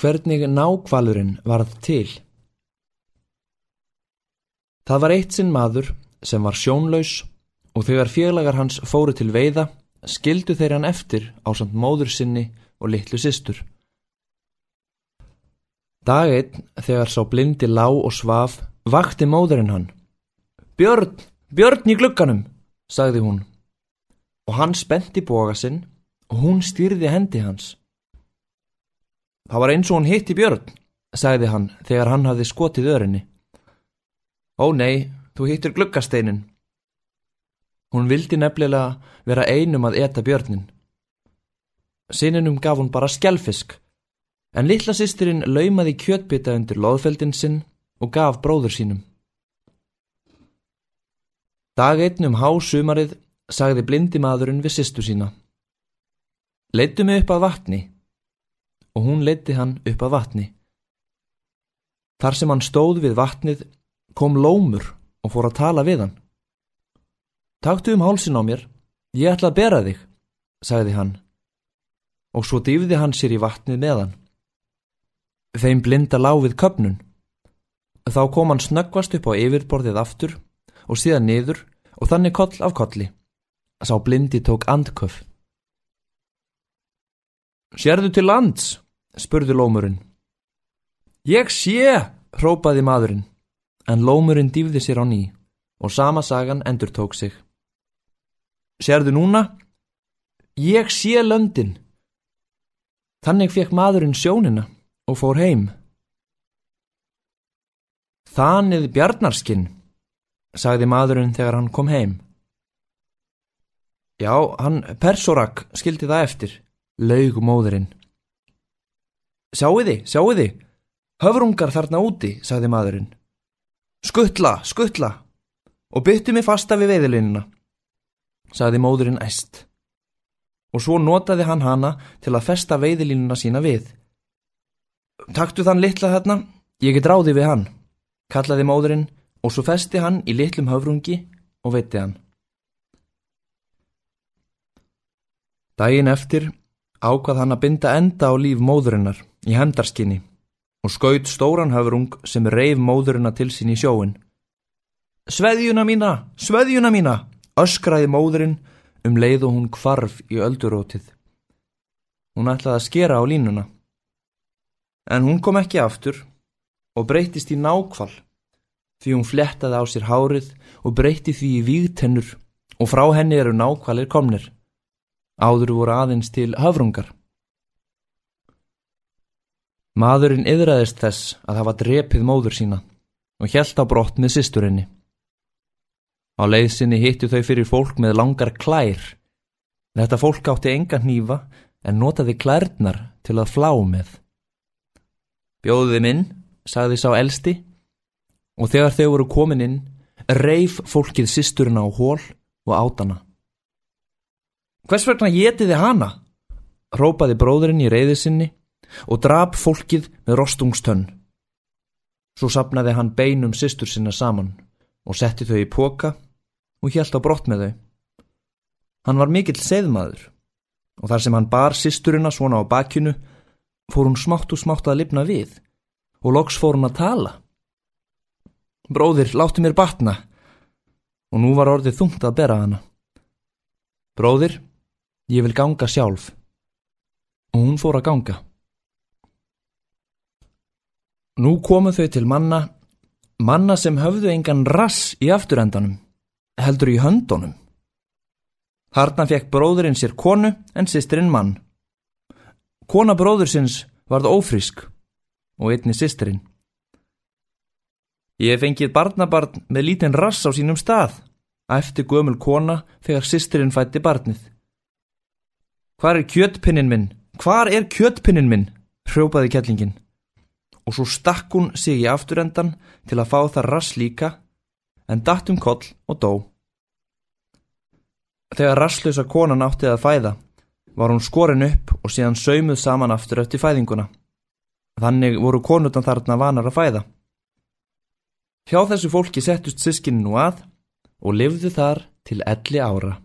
hvernig nákvalurinn varð til. Það var eitt sinn maður sem var sjónlaus og þegar félagar hans fóru til veiða skildu þeir hann eftir á samt móður sinni og litlu systur. Dag einn þegar sá blindi lá og svaf vakti móðurinn hann. Björn, Björn í glugganum, sagði hún. Og hann spenti boga sinn og hún stýrði hendi hans. Það var eins og hún hitti Björn, sagði hann þegar hann hafði skotið örinni. Ó nei, þú hittir gluggasteinin. Hún vildi nefnilega vera einum að eta björnin. Sininum gaf hún bara skjálfisk, en litla sýstirinn laumaði kjötbytta undir loðfeldin sinn og gaf bróður sínum. Dag einn um hásumarið sagði blindi maðurinn við sýstu sína. Leittu mig upp að vatni og hún leitti hann upp að vatni. Þar sem hann stóð við vatnið kom lómur og fór að tala við hann. Taktu um hálsin á mér, ég ætla að bera þig, sagði hann. Og svo dýfði hann sér í vatnið með hann. Þeim blinda láfið köpnun. Þá kom hann snöggvast upp á yfirborðið aftur og síðan niður og þannig koll af kolli. Sá blindi tók andköf. Sérðu til lands? Spurði lómurinn. Ég sé, hrópaði maðurinn, en lómurinn dýfði sér á ný og sama sagan endur tók sig. Sérðu núna? Ég sé löndin. Þannig fekk maðurinn sjónina og fór heim. Þanið bjarnarskinn, sagði maðurinn þegar hann kom heim. Já, hann Persorak skildi það eftir, laug móðurinn. Sjáu þið, sjáu þið, höfrungar þarna úti, sagði maðurinn. Skuttla, skuttla, og byttu mig fasta við veiðilinna, sagði móðurinn æst. Og svo notaði hann hana til að festa veiðilinna sína við. Taktu þann litla þarna, ég get ráði við hann, kallaði móðurinn og svo festi hann í litlum höfrungi og veitti hann. Dægin eftir ákvað hann að binda enda á líf móðurinnar í hendarskinni og skaut stóran höfrung sem reif móðurina til sín í sjóin. Sveðjuna mína, sveðjuna mína, öskraði móðurinn um leið og hún kvarf í öldurótið. Hún ætlaði að skera á línuna. En hún kom ekki aftur og breytist í nákval því hún flettaði á sér hárið og breyti því í vígtennur og frá henni eru nákvalir komnir. Áður voru aðeins til höfrungar. Maðurinn yðraðist þess að hafa drepið móður sína og hjælt á brott með sýsturinni. Á leiðsinni hittu þau fyrir fólk með langar klær. Þetta fólk átti enga hnífa en notaði klærnar til að flá með. Bjóðið minn, sagði sá elsti, og þegar þau voru komin inn, reif fólkið sýsturina á hól og átana. Hvers vegna getiði hana? Rópaði bróðurinn í reyðisinni og drap fólkið með rostungstönn. Svo sapnaði hann beinum sýstur sinna saman og setti þau í póka og hjælt á brott með þau. Hann var mikill seðmaður og þar sem hann bar sýsturina svona á bakinu fór hún smátt og smátt að lifna við og loks fór hún að tala. Bróðir, láttu mér batna og nú var orðið þungt að bera hana. Bróðir, ég vil ganga sjálf og hún fór að ganga. Nú komu þau til manna, manna sem höfðu engan rass í afturendanum, heldur í höndunum. Harna fekk bróðurinn sér konu en sýsterinn mann. Kona bróðursins varð ófrísk og einni sýsterinn. Ég fengið barnabarn með lítinn rass á sínum stað, eftir gömul kona þegar sýsterinn fætti barnið. Hvar er kjötpinnin minn? Hvar er kjötpinnin minn? hrjópaði kettlingin og svo stakk hún sig í afturendan til að fá það rass líka en datt um koll og dó. Þegar rasslösa konan átti að fæða var hún skorin upp og síðan saumuð saman aftur eftir fæðinguna. Þannig voru konutan þarna vanar að fæða. Hjá þessu fólki settust sískinu nú að og lifðu þar til elli ára.